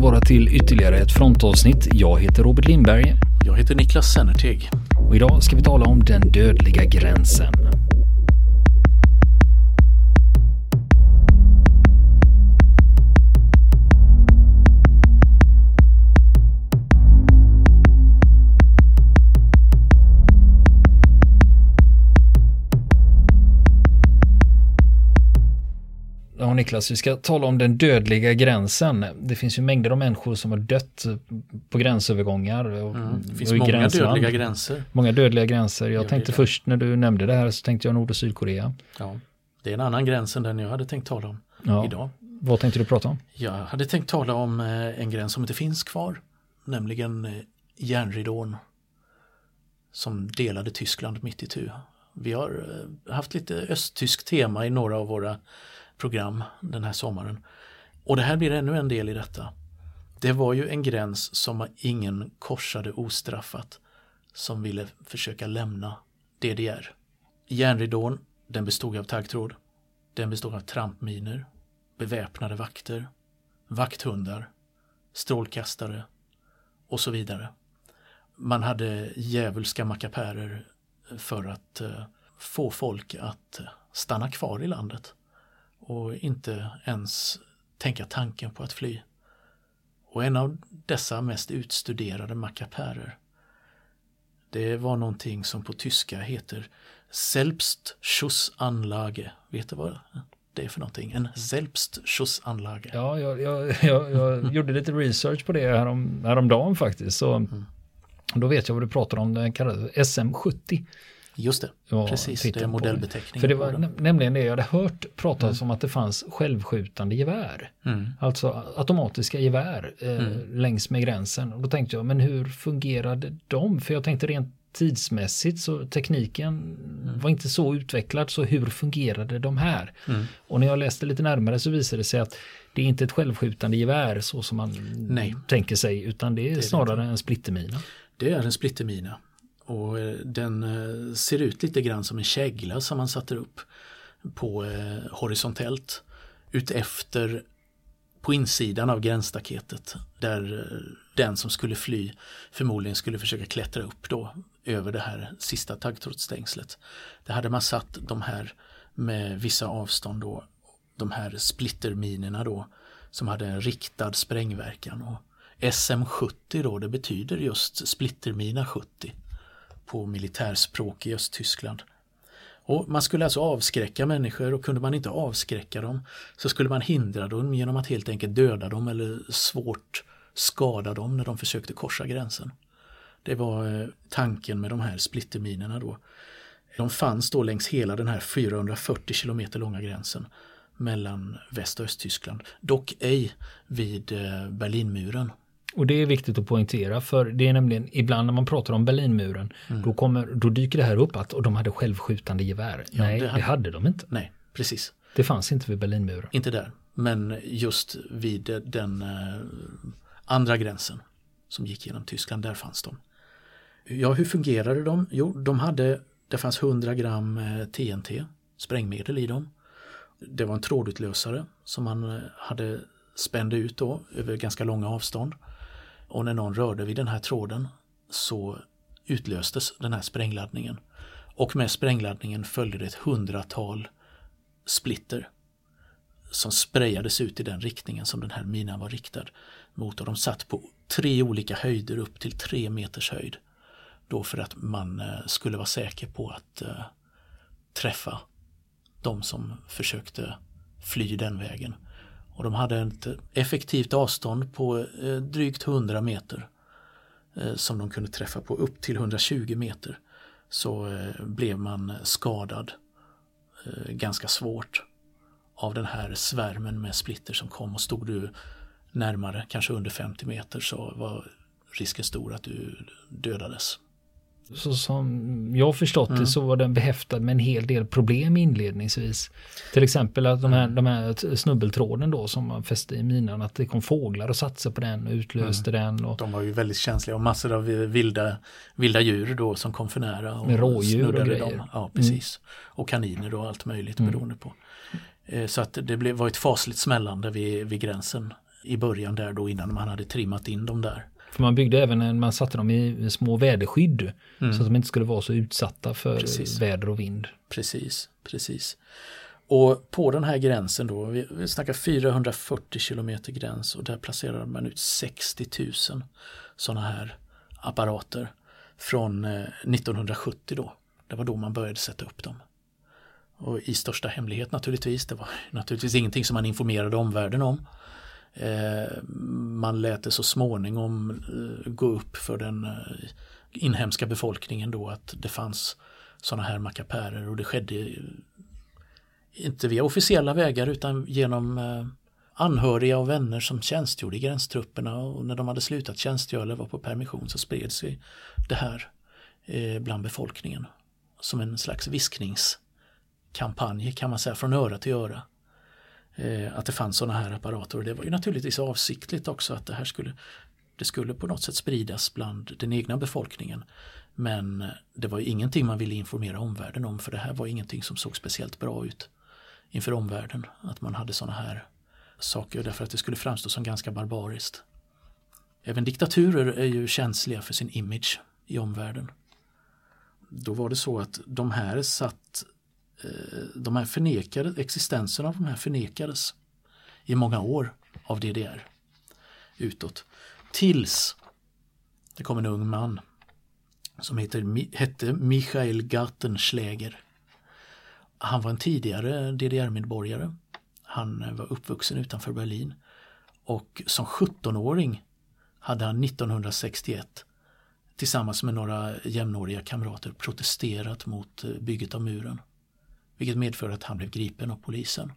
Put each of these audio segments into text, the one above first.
Vara till ytterligare ett frontavsnitt. Jag heter Robert Lindberg. Jag heter Niklas Sennerteg. Och idag ska vi tala om den dödliga gränsen. Ja, Niklas, vi ska tala om den dödliga gränsen. Det finns ju mängder av människor som har dött på gränsövergångar. Och, mm, det finns många gränsland. dödliga gränser. Många dödliga gränser. Jag tänkte först när du nämnde det här så tänkte jag Nord och Sydkorea. Ja, det är en annan gräns än den jag hade tänkt tala om ja. idag. Vad tänkte du prata om? Jag hade tänkt tala om eh, en gräns som inte finns kvar. Nämligen eh, järnridån som delade Tyskland mitt i tu. Vi har eh, haft lite östtyskt tema i några av våra program den här sommaren. Och det här blir ännu en del i detta. Det var ju en gräns som ingen korsade ostraffat som ville försöka lämna DDR. Järnridån, den bestod av taggtråd. Den bestod av trampminer, beväpnade vakter, vakthundar, strålkastare och så vidare. Man hade djävulska mackapärer för att eh, få folk att eh, stanna kvar i landet och inte ens tänka tanken på att fly. Och en av dessa mest utstuderade mackapärer det var någonting som på tyska heter Selbstschussanlage. Vet du vad det är för någonting? En Selbstschussanlage. Ja, jag, jag, jag, jag gjorde lite research på det härom, häromdagen faktiskt. Så mm. Då vet jag vad du pratar om, den kallades SM70. Just det, ja, precis, det är modellbeteckningen. För det var nämligen det jag hade hört pratas mm. om att det fanns självskjutande gevär. Mm. Alltså automatiska gevär eh, mm. längs med gränsen. Och då tänkte jag, men hur fungerade de? För jag tänkte rent tidsmässigt så tekniken mm. var inte så utvecklad så hur fungerade de här? Mm. Och när jag läste lite närmare så visade det sig att det är inte ett självskjutande gevär så som man Nej. tänker sig utan det är, det är snarare det en splittermina. Det är en splittermina och eh, den eh, ser ut lite grann som en kägla som man satte upp på eh, horisontellt utefter på insidan av gränsstaketet där eh, den som skulle fly förmodligen skulle försöka klättra upp då över det här sista taggtrådsstängslet. Där hade man satt de här med vissa avstånd då, de här splitterminerna då som hade en riktad sprängverkan. Och SM70 då, det betyder just splittermina 70 på militärspråk i Östtyskland. Och man skulle alltså avskräcka människor och kunde man inte avskräcka dem så skulle man hindra dem genom att helt enkelt döda dem eller svårt skada dem när de försökte korsa gränsen. Det var eh, tanken med de här splitterminerna då. De fanns då längs hela den här 440 kilometer långa gränsen mellan Väst och Östtyskland. Dock ej vid eh, Berlinmuren och det är viktigt att poängtera för det är nämligen ibland när man pratar om Berlinmuren mm. då, kommer, då dyker det här upp att och de hade självskjutande gevär. Ja, Nej, det hade, det hade de inte. Nej, precis. Det fanns inte vid Berlinmuren. Inte där, men just vid den eh, andra gränsen som gick genom Tyskland, där fanns de. Ja, hur fungerade de? Jo, de hade, det fanns 100 gram TNT, eh, sprängmedel i dem. Det var en trådutlösare som man eh, hade spände ut då över ganska långa avstånd. Och när någon rörde vid den här tråden så utlöstes den här sprängladdningen. Och med sprängladdningen följde det ett hundratal splitter som sprayades ut i den riktningen som den här minan var riktad mot. Och de satt på tre olika höjder upp till tre meters höjd. Då för att man eh, skulle vara säker på att eh, träffa de som försökte fly den vägen. Och de hade ett effektivt avstånd på eh, drygt 100 meter eh, som de kunde träffa på upp till 120 meter. Så eh, blev man skadad ganska svårt av den här svärmen med splitter som kom och stod du närmare, kanske under 50 meter så var risken stor att du dödades så som jag förstått mm. det så var den behäftad med en hel del problem inledningsvis. Till exempel att de här, mm. de här snubbeltråden då som man fäste i minan att det kom fåglar och satsade på den och utlöste mm. den. Och, de var ju väldigt känsliga och massor av vilda, vilda djur då som kom för nära. Och med rådjur och grejer. Dem. Ja, precis. Mm. Och kaniner då allt möjligt mm. beroende på. Eh, så att det blev, var ett fasligt smällande vid, vid gränsen i början där då innan man hade trimmat in dem där. För man byggde även, man satte dem i små väderskydd mm. så att de inte skulle vara så utsatta för precis. väder och vind. Precis, precis. Och på den här gränsen då, vi, vi snackar 440 kilometer gräns och där placerade man ut 60 000 sådana här apparater från 1970 eh, då. Det var då man började sätta upp dem. Och i största hemlighet naturligtvis. Det var naturligtvis ingenting som man informerade omvärlden om. Eh, man lät det så småningom eh, gå upp för den eh, inhemska befolkningen då att det fanns sådana här mackapärer och det skedde inte via officiella vägar utan genom anhöriga och vänner som tjänstgjorde i gränstrupperna och när de hade slutat tjänstgöra eller var på permission så spred sig det här bland befolkningen som en slags viskningskampanj kan man säga från öra till öra. Eh, att det fanns sådana här apparater och det var ju naturligtvis avsiktligt också att det här skulle det skulle på något sätt spridas bland den egna befolkningen. Men det var ju ingenting man ville informera omvärlden om för det här var ingenting som såg speciellt bra ut inför omvärlden. Att man hade sådana här saker därför att det skulle framstå som ganska barbariskt. Även diktaturer är ju känsliga för sin image i omvärlden då var det så att de här satt, Eh, de här förnekade, existensen av de här förnekades i många år av DDR utåt. Tills det kom en ung man som heter, hette Michael Gartenschläger. Han var en tidigare DDR-medborgare. Han eh, var uppvuxen utanför Berlin och som 17-åring hade han 1961 tillsammans med några jämnåriga kamrater protesterat mot eh, bygget av muren. Vilket medförde att han blev gripen av polisen,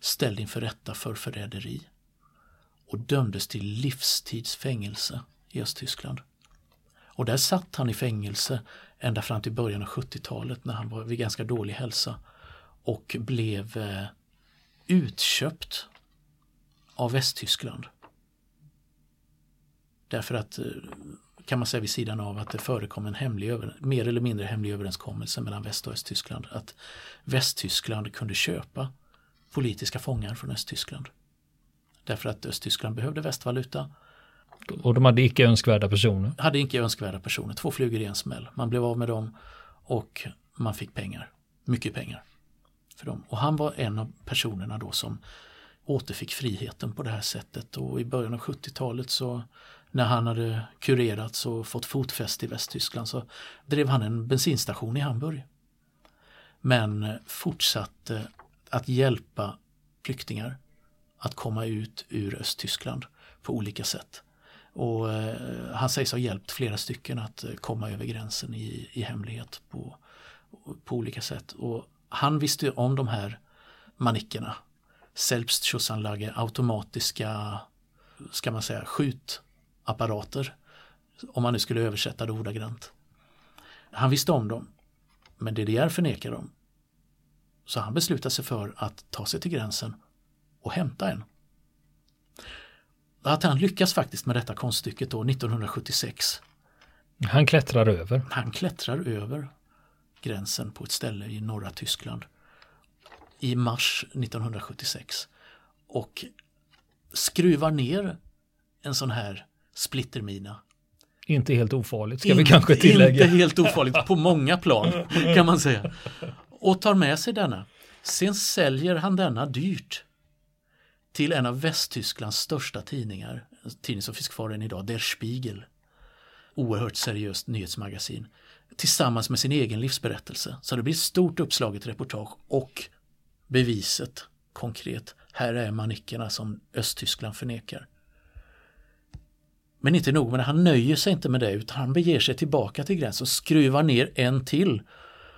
ställd inför rätta för förräderi och dömdes till livstidsfängelse i Östtyskland. Och där satt han i fängelse ända fram till början av 70-talet när han var vid ganska dålig hälsa och blev eh, utköpt av Västtyskland. Därför att eh, kan man säga vid sidan av att det förekom en hemlig, mer eller mindre hemlig överenskommelse mellan Väst och Östtyskland. Att Västtyskland kunde köpa politiska fångar från Östtyskland. Därför att Östtyskland behövde västvaluta. Och de hade icke önskvärda personer? Hade icke önskvärda personer, två flugor i en smäll. Man blev av med dem och man fick pengar, mycket pengar. för dem. Och han var en av personerna då som återfick friheten på det här sättet och i början av 70-talet så när han hade kurerats och fått fotfäste i Västtyskland så drev han en bensinstation i Hamburg. Men fortsatte att hjälpa flyktingar att komma ut ur Östtyskland på olika sätt. Och eh, han sägs ha hjälpt flera stycken att eh, komma över gränsen i, i hemlighet på, på olika sätt. Och han visste om de här manickerna, Selbstschussanlage, automatiska, eh, ska man säga, skjut apparater. Om man nu skulle översätta det ordagrant. Han visste om dem, men DDR förnekade dem. Så han beslutade sig för att ta sig till gränsen och hämta en. Att han lyckas faktiskt med detta konststycket då 1976. Han klättrar över? Han klättrar över gränsen på ett ställe i norra Tyskland i mars 1976 och skruvar ner en sån här splittermina. Inte helt ofarligt ska In, vi kanske tillägga. Inte helt ofarligt på många plan kan man säga. Och tar med sig denna. Sen säljer han denna dyrt till en av Västtysklands största tidningar, en tidning som finns kvar än idag, Der Spiegel. Oerhört seriöst nyhetsmagasin. Tillsammans med sin egen livsberättelse. Så det blir ett stort uppslaget reportage och beviset konkret. Här är manickerna som Östtyskland förnekar. Men inte nog med det, han nöjer sig inte med det utan han beger sig tillbaka till gränsen och skruvar ner en till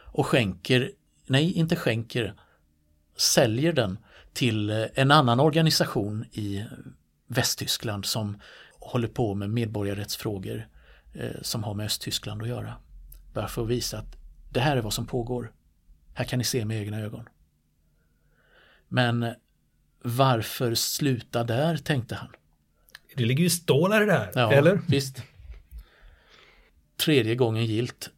och skänker, nej inte skänker, säljer den till eh, en annan organisation i Västtyskland som håller på med medborgarrättsfrågor eh, som har med Östtyskland att göra. Bara för att visa att det här är vad som pågår. Här kan ni se med egna ögon. Men eh, varför sluta där, tänkte han. Det ligger ju stålar i det här, ja, eller? visst. Tredje gången gilt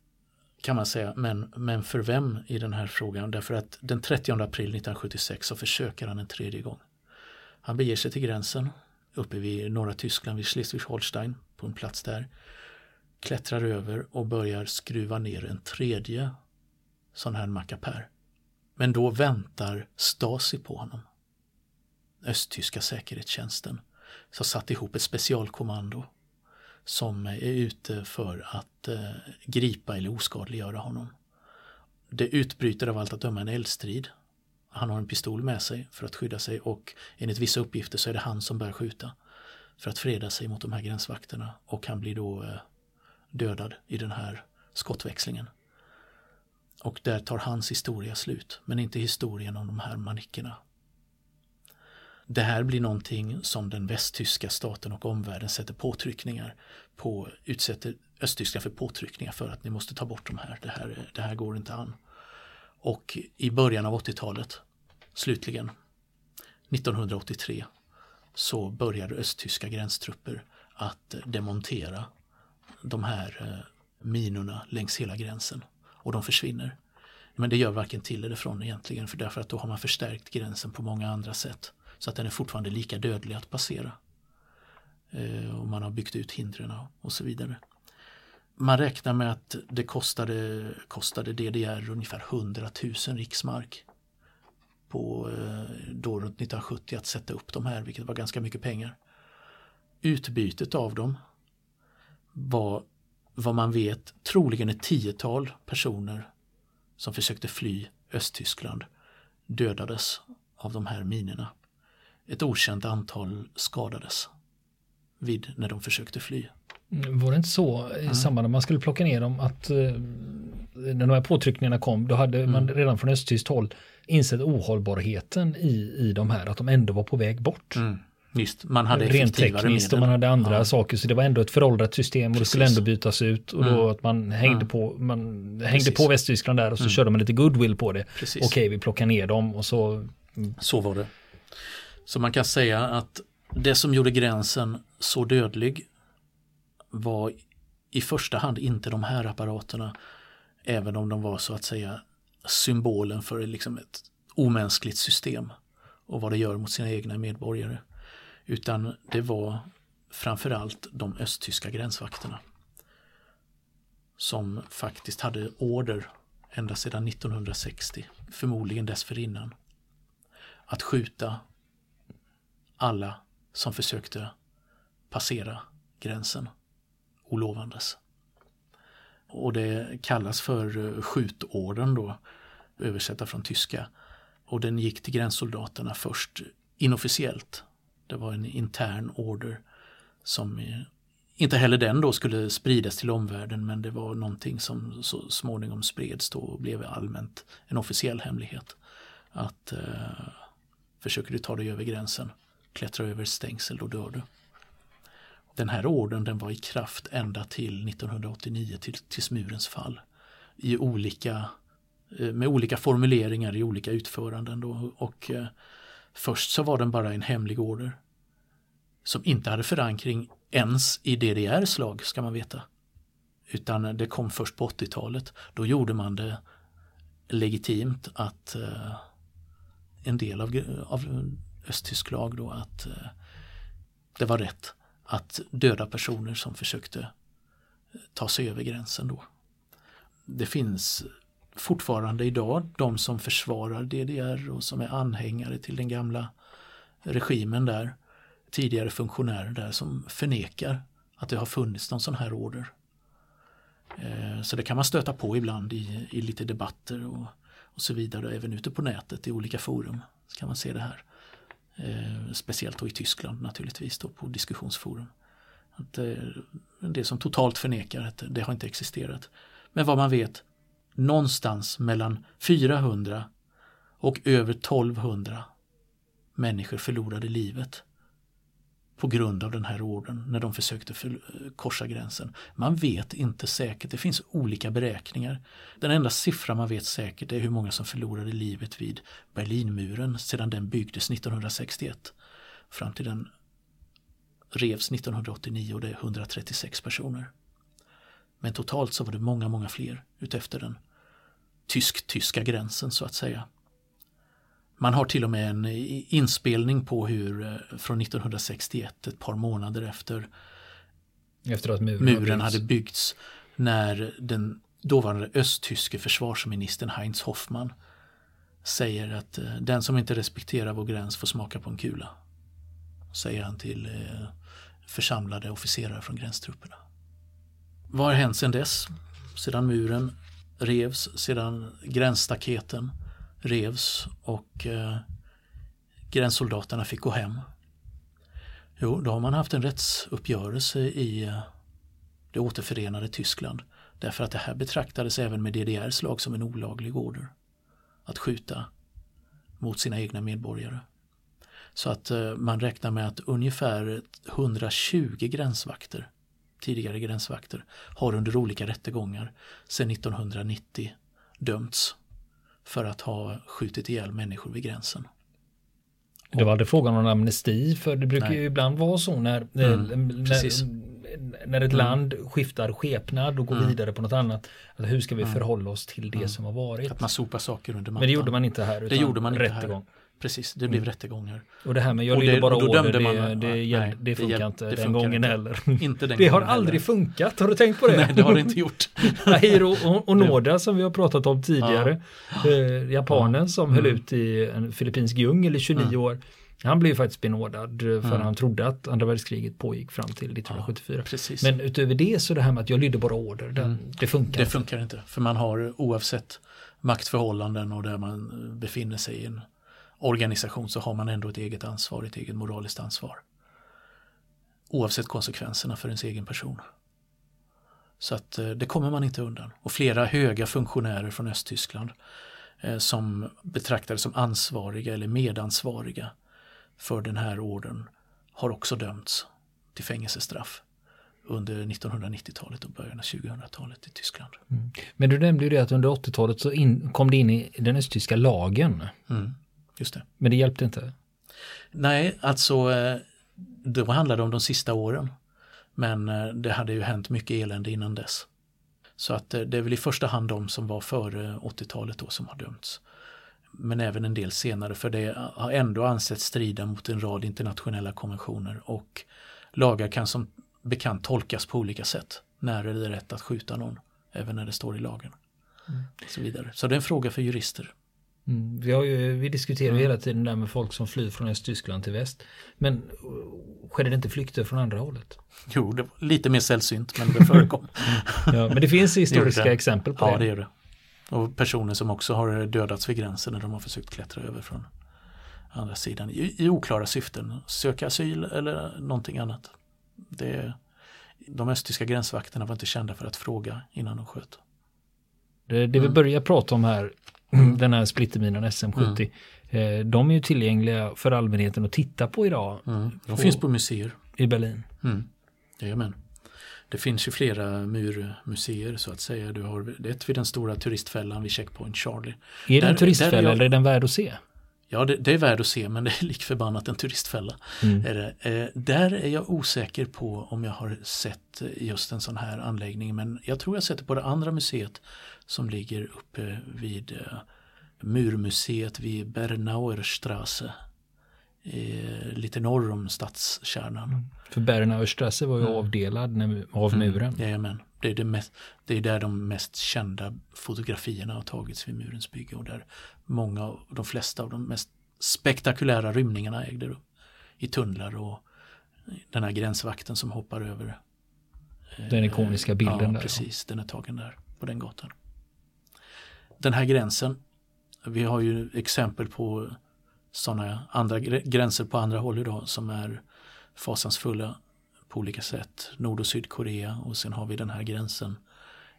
kan man säga, men, men för vem i den här frågan? Därför att den 30 april 1976 så försöker han en tredje gång. Han beger sig till gränsen uppe vid norra Tyskland, vid Schleswig-Holstein, på en plats där. Klättrar över och börjar skruva ner en tredje sån här mackapär. Men då väntar Stasi på honom. Östtyska säkerhetstjänsten. Så satt ihop ett specialkommando som är ute för att eh, gripa eller oskadliggöra honom. Det utbryter av allt att döma en eldstrid. Han har en pistol med sig för att skydda sig och enligt vissa uppgifter så är det han som bör skjuta för att freda sig mot de här gränsvakterna och han blir då eh, dödad i den här skottväxlingen. Och där tar hans historia slut, men inte historien om de här manickerna. Det här blir någonting som den västtyska staten och omvärlden sätter påtryckningar på, utsätter Östtyskland för påtryckningar för att ni måste ta bort de här, det här, det här går inte an. Och i början av 80-talet, slutligen, 1983, så började östtyska gränstrupper att demontera de här eh, minorna längs hela gränsen och de försvinner. Men det gör varken till eller från egentligen för därför att då har man förstärkt gränsen på många andra sätt så att den är fortfarande lika dödlig att passera. Eh, och man har byggt ut hindren och så vidare. Man räknar med att det kostade, kostade DDR ungefär 100 000 riksmark på eh, då runt 1970 att sätta upp de här, vilket var ganska mycket pengar. Utbytet av dem var vad man vet troligen ett tiotal personer som försökte fly Östtyskland dödades av de här minerna. Ett okänt antal skadades vid när de försökte fly. Mm, var det inte så i mm. samband med att man skulle plocka ner dem att eh, när de här påtryckningarna kom då hade mm. man redan från östtyskt håll insett ohållbarheten i, i de här, att de ändå var på väg bort. Mm. Visst, man hade Rent tekniskt och man hade andra ja. saker så det var ändå ett föråldrat system och det skulle ändå bytas ut och då mm. att man hängde mm. på, man hängde på Västtyskland där och så mm. körde man lite goodwill på det. Precis. Okej, vi plockar ner dem och så. Så var det. Så man kan säga att det som gjorde gränsen så dödlig var i första hand inte de här apparaterna, även om de var så att säga symbolen för liksom ett omänskligt system och vad det gör mot sina egna medborgare. Utan det var framförallt de östtyska gränsvakterna som faktiskt hade order ända sedan 1960, förmodligen dessförinnan, att skjuta alla som försökte passera gränsen olovandes. Och det kallas för eh, skjutorden då, översätta från tyska. Och den gick till gränssoldaterna först inofficiellt det var en intern order som eh, inte heller den då skulle spridas till omvärlden men det var någonting som så småningom spreds då och blev allmänt en officiell hemlighet. Att eh, försöker du ta dig över gränsen, klättra över stängsel, då dör du. Den här orden den var i kraft ända till 1989, till, tills murens fall. I olika, eh, med olika formuleringar i olika utföranden. Då, och eh, Först så var den bara en hemlig order som inte hade förankring ens i DDRs lag ska man veta. Utan det kom först på 80-talet. Då gjorde man det legitimt att eh, en del av, av östtysk lag då att eh, det var rätt att döda personer som försökte eh, ta sig över gränsen då. Det finns fortfarande idag de som försvarar DDR och som är anhängare till den gamla regimen där tidigare funktionärer där som förnekar att det har funnits någon sån här order. Eh, så det kan man stöta på ibland i, i lite debatter och, och så vidare, även ute på nätet i olika forum. Så kan man se det här. Eh, speciellt då i Tyskland naturligtvis då på diskussionsforum. Att eh, det som totalt förnekar att det har inte existerat. Men vad man vet, någonstans mellan 400 och över 1200 människor förlorade livet på grund av den här orden när de försökte eh, korsa gränsen. Man vet inte säkert, det finns olika beräkningar. Den enda siffra man vet säkert är hur många som förlorade livet vid Berlinmuren sedan den byggdes 1961 fram till den revs 1989 och det är 136 personer. Men totalt så var det många, många fler utefter den tysk-tyska gränsen så att säga. Man har till och med en inspelning på hur eh, från 1961, ett par månader efter, efter att muren, muren hade byggts, när den dåvarande östtyske försvarsministern Heinz Hoffmann säger att eh, den som inte respekterar vår gräns får smaka på en kula. Säger han till eh, församlade officerare från gränstrupperna. Vad har hänt sedan dess? Sedan muren revs, sedan gränsstaketen revs och eh, gränssoldaterna fick gå hem. Jo, då har man haft en rättsuppgörelse i eh, det återförenade Tyskland. Därför att det här betraktades även med DDRs lag som en olaglig order. Att skjuta mot sina egna medborgare. Så att eh, man räknar med att ungefär 120 gränsvakter, tidigare gränsvakter, har under olika rättegångar sedan 1990 dömts för att ha skjutit ihjäl människor vid gränsen. Det var aldrig frågan om amnesti för det brukar Nej. ju ibland vara så när, mm, när, när ett mm. land skiftar skepnad och går mm. vidare på något annat. Alltså hur ska vi mm. förhålla oss till det mm. som har varit? Att man sopar saker under mattan. Men det gjorde man inte här. det gjorde man inte rättegång. här. Precis, det blev mm. rättegångar. Och det här med jag lydde bara order, det, man, det, det, nej, det funkar det, inte det den gången inte. heller. Inte den det har aldrig heller. funkat, har du tänkt på det? Nej, det har det inte gjort. Hiro och, och Noda som vi har pratat om tidigare, ja. eh, japanen ja. som mm. höll ut i en filippinsk djungel i 29 mm. år. Han blev faktiskt benådad för mm. han trodde att andra världskriget pågick fram till 1974. Ja, Men utöver det så det här med att jag lydde bara order, den, mm. det funkar Det inte. funkar inte, för man har oavsett maktförhållanden och där man befinner sig i en organisation så har man ändå ett eget ansvar, ett eget moraliskt ansvar. Oavsett konsekvenserna för ens egen person. Så att eh, det kommer man inte undan. Och flera höga funktionärer från Östtyskland eh, som betraktades som ansvariga eller medansvariga för den här orden har också dömts till fängelsestraff under 1990-talet och början av 2000-talet i Tyskland. Mm. Men du nämnde ju det att under 80-talet så in, kom det in i den östtyska lagen. Mm. Just det. Men det hjälpte inte? Nej, alltså eh, det handlade om de sista åren. Men eh, det hade ju hänt mycket elände innan dess. Så att eh, det är väl i första hand de som var före 80-talet då som har dömts. Men även en del senare för det har ändå ansetts strida mot en rad internationella konventioner och lagar kan som bekant tolkas på olika sätt. När är det rätt att skjuta någon? Även när det står i lagen. Mm. så, vidare. så det är en fråga för jurister. Mm, vi, ju, vi diskuterar mm. hela tiden där med folk som flyr från Östtyskland till väst. Men skedde det inte flykter från andra hållet? Jo, det var lite mer sällsynt men det förekom. ja, men det finns historiska det exempel på ja, det. Ja, det gör det. Och personer som också har dödats vid gränsen när de har försökt klättra över från andra sidan i, i oklara syften. Söka asyl eller någonting annat. Det, de östtyska gränsvakterna var inte kända för att fråga innan de sköt. Det, det vi mm. börjar prata om här Mm. Den här splitterminan SM70. Mm. Eh, de är ju tillgängliga för allmänheten att titta på idag. Mm. De på, finns på museer. I Berlin. Mm. Jajamän. Det finns ju flera murmuseer så att säga. Du har ett vid den stora turistfällan vid Checkpoint Charlie. Är det en turistfälla jag, eller är den värd att se? Ja, det, det, är värd att se men det är lik förbannat en turistfälla. Mm. Är det. Eh, där är jag osäker på om jag har sett just en sån här anläggning men jag tror jag sett det på det andra museet som ligger uppe vid eh, Murmuseet vid Bernauerstrasse. Eh, lite norr om stadskärnan. Mm. För Bernauerstrasse var ju mm. avdelad av mm. muren. Mm, jajamän. Det är, det, mest, det är där de mest kända fotografierna har tagits vid murens bygge och där många, de flesta av de mest spektakulära rymningarna ägde rum. I tunnlar och den här gränsvakten som hoppar över. Den ikoniska bilden ja, där. precis. Den är tagen där på den gatan den här gränsen. Vi har ju exempel på sådana andra gränser på andra håll idag som är fasansfulla på olika sätt. Nord och Sydkorea och sen har vi den här gränsen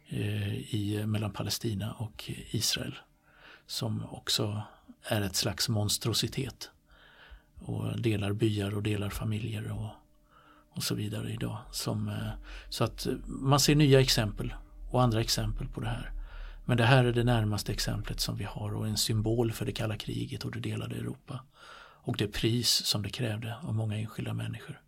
eh, i, mellan Palestina och Israel som också är ett slags monstrositet och delar byar och delar familjer och, och så vidare idag. Som, eh, så att man ser nya exempel och andra exempel på det här. Men det här är det närmaste exemplet som vi har och en symbol för det kalla kriget och det delade Europa. Och det pris som det krävde av många enskilda människor.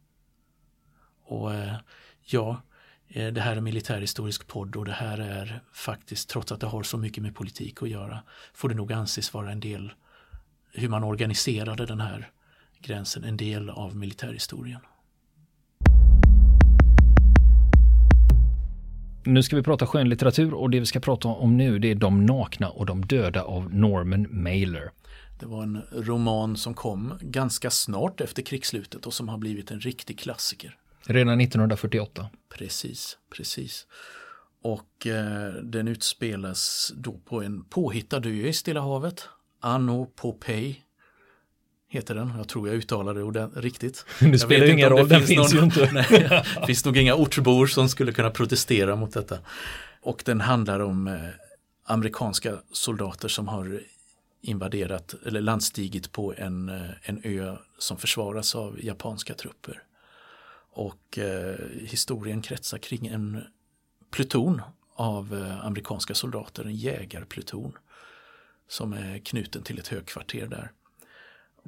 Och eh, ja, eh, det här är militärhistorisk podd och det här är faktiskt, trots att det har så mycket med politik att göra, får det nog anses vara en del hur man organiserade den här gränsen en del av militärhistorien. Nu ska vi prata skönlitteratur och det vi ska prata om nu det är De nakna och de döda av Norman Mailer. Det var en roman som kom ganska snart efter krigsslutet och som har blivit en riktig klassiker. Redan 1948. Precis, precis. Och eh, den utspelas då på en påhittad ö i Stilla havet. Anno Popey heter den. Jag tror jag uttalade det riktigt. Det spelar ingen roll, den finns någon, ju inte. nej, det finns nog inga ortsbor som skulle kunna protestera mot detta. Och den handlar om eh, amerikanska soldater som har invaderat eller landstigit på en, eh, en ö som försvaras av japanska trupper. Och eh, historien kretsar kring en pluton av eh, amerikanska soldater, en jägarpluton som är knuten till ett högkvarter där.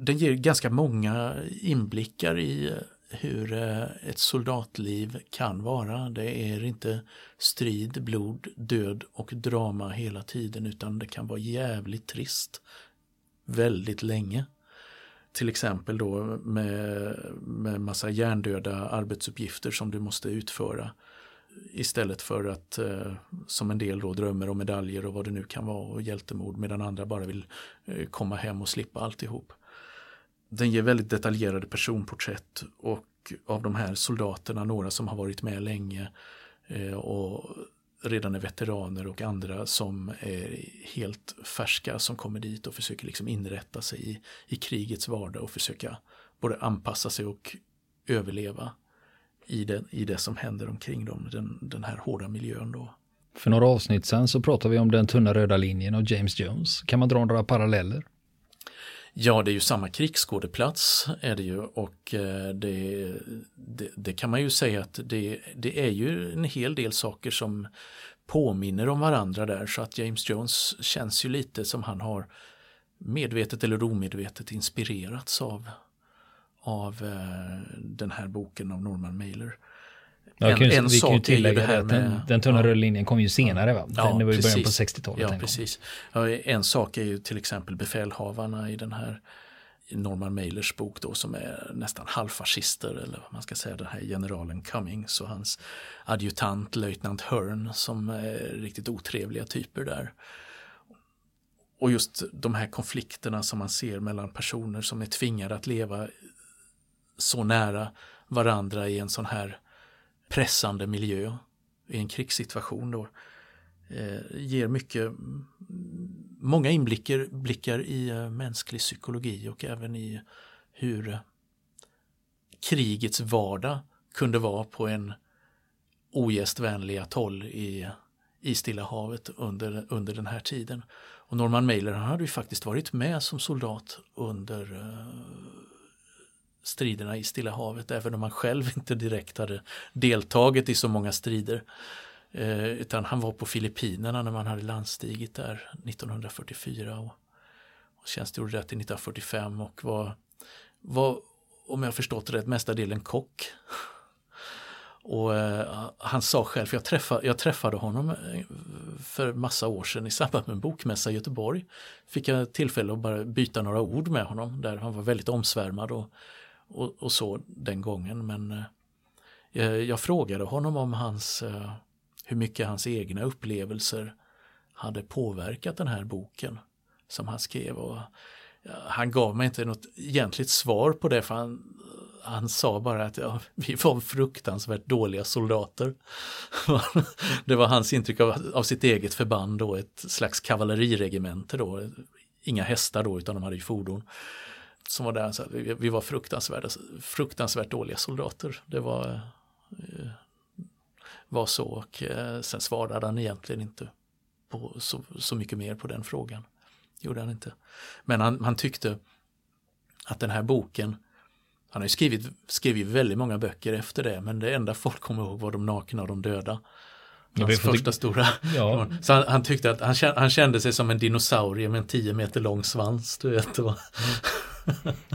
Den ger ganska många inblickar i hur eh, ett soldatliv kan vara. Det är inte strid, blod, död och drama hela tiden utan det kan vara jävligt trist väldigt länge. Till exempel då med, med massa hjärndöda arbetsuppgifter som du måste utföra. Istället för att eh, som en del då drömmer om medaljer och vad det nu kan vara och hjältemod medan andra bara vill eh, komma hem och slippa alltihop. Den ger väldigt detaljerade personporträtt och av de här soldaterna, några som har varit med länge eh, och redan är veteraner och andra som är helt färska som kommer dit och försöker liksom inrätta sig i, i krigets vardag och försöka både anpassa sig och överleva i det, i det som händer omkring dem, den, den här hårda miljön då. För några avsnitt sen så pratade vi om den tunna röda linjen och James Jones. Kan man dra några paralleller? Ja, det är ju samma krigsskådeplats är det ju och eh, det, det, det, kan man ju säga att det, det är ju en hel del saker som påminner om varandra där så att James Jones känns ju lite som han har medvetet eller omedvetet inspirerats av, av eh, den här boken av Norman Mailer. Ja, en, en ju tillägga det med, den, den tunna ja, röda linjen kom ju senare va? Den ja, var ju början på 60-talet. Ja, precis. Ja, en sak är ju till exempel befälhavarna i den här Norman Mailers bok då som är nästan halvfascister eller vad man ska säga den här generalen Cummings och hans adjutant löjtnant Hearn som är riktigt otrevliga typer där. Och just de här konflikterna som man ser mellan personer som är tvingade att leva så nära varandra i en sån här pressande miljö i en krigssituation då eh, ger mycket, mm, många inblickar blickar i eh, mänsklig psykologi och även i hur krigets vardag kunde vara på en ogästvänlig atoll i, i Stilla havet under, under den här tiden. Och Norman Mailer han hade ju faktiskt varit med som soldat under eh, striderna i Stilla havet även om han själv inte direkt hade deltagit i så många strider. Eh, utan han var på Filippinerna när man hade landstigit där 1944 och, och tjänstgjorde där till 1945 och var, var om jag förstått det rätt, mestadelen kock. Och eh, han sa själv, för jag träffade, jag träffade honom eh, för massa år sedan i samband med en bokmässa i Göteborg. Fick jag tillfälle att bara byta några ord med honom där han var väldigt omsvärmad och, och, och så den gången. Men eh, jag, jag, frågade honom om hans eh, hur mycket hans egna upplevelser hade påverkat den här boken som han skrev. Och han gav mig inte något egentligt svar på det för han, han sa bara att ja, vi var fruktansvärt dåliga soldater. det var hans intryck av, av sitt eget förband då, ett slags kavalleriregemente då. Inga hästar då utan de hade ju fordon. Som var där, så vi, vi var fruktansvärt, fruktansvärt dåliga soldater. Det var eh, var så och eh, sen svarade han egentligen inte på så, så mycket mer på den frågan. Gjorde han inte. Men han, han tyckte att den här boken, han har ju skrivit, skrivit väldigt många böcker efter det, men det enda folk kommer ihåg var de nakna och de döda. Hans första stora. Ja. Så han, han, tyckte att han kände, han kände sig som en dinosaurie med en tio meter lång svans. Du vet.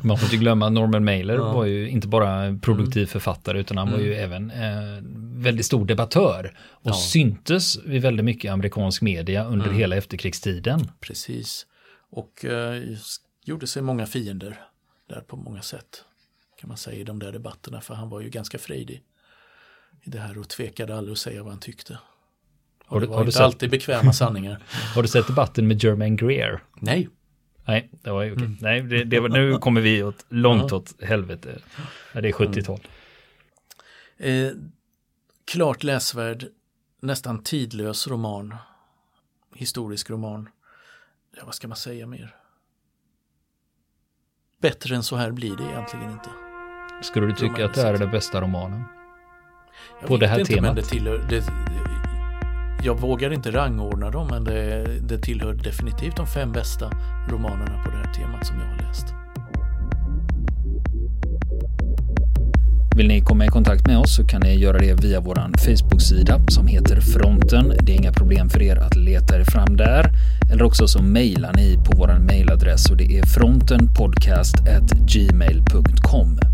Man får inte glömma Norman Mailer ja. var ju inte bara produktiv mm. författare utan han mm. var ju mm. även eh, väldigt stor debattör och ja. syntes vid väldigt mycket amerikansk media under mm. hela efterkrigstiden. Precis. Och eh, gjorde sig många fiender där på många sätt. Kan man säga i de där debatterna för han var ju ganska frejdig i det här och tvekade aldrig att säga vad han tyckte. Och det var har inte sett... alltid bekväma sanningar. har du sett debatten med Germain Greer? Nej. Nej, det var ju okej. Mm. Nej, det, det var, nu kommer vi åt, långt ja. åt helvete. Ja, det är 70-tal. Mm. Eh, klart läsvärd, nästan tidlös roman. Historisk roman. Ja, vad ska man säga mer? Bättre än så här blir det egentligen inte. Skulle du tycka att det är den bästa romanen? Jag på det här inte, temat? Men det tillhör, det, jag vågar inte rangordna dem men det, det tillhör definitivt de fem bästa romanerna på det här temat som jag har läst. Vill ni komma i kontakt med oss så kan ni göra det via vår Facebook-sida som heter Fronten. Det är inga problem för er att leta er fram där. Eller också så mejlar ni på vår mejladress och det är frontenpodcast.gmail.com.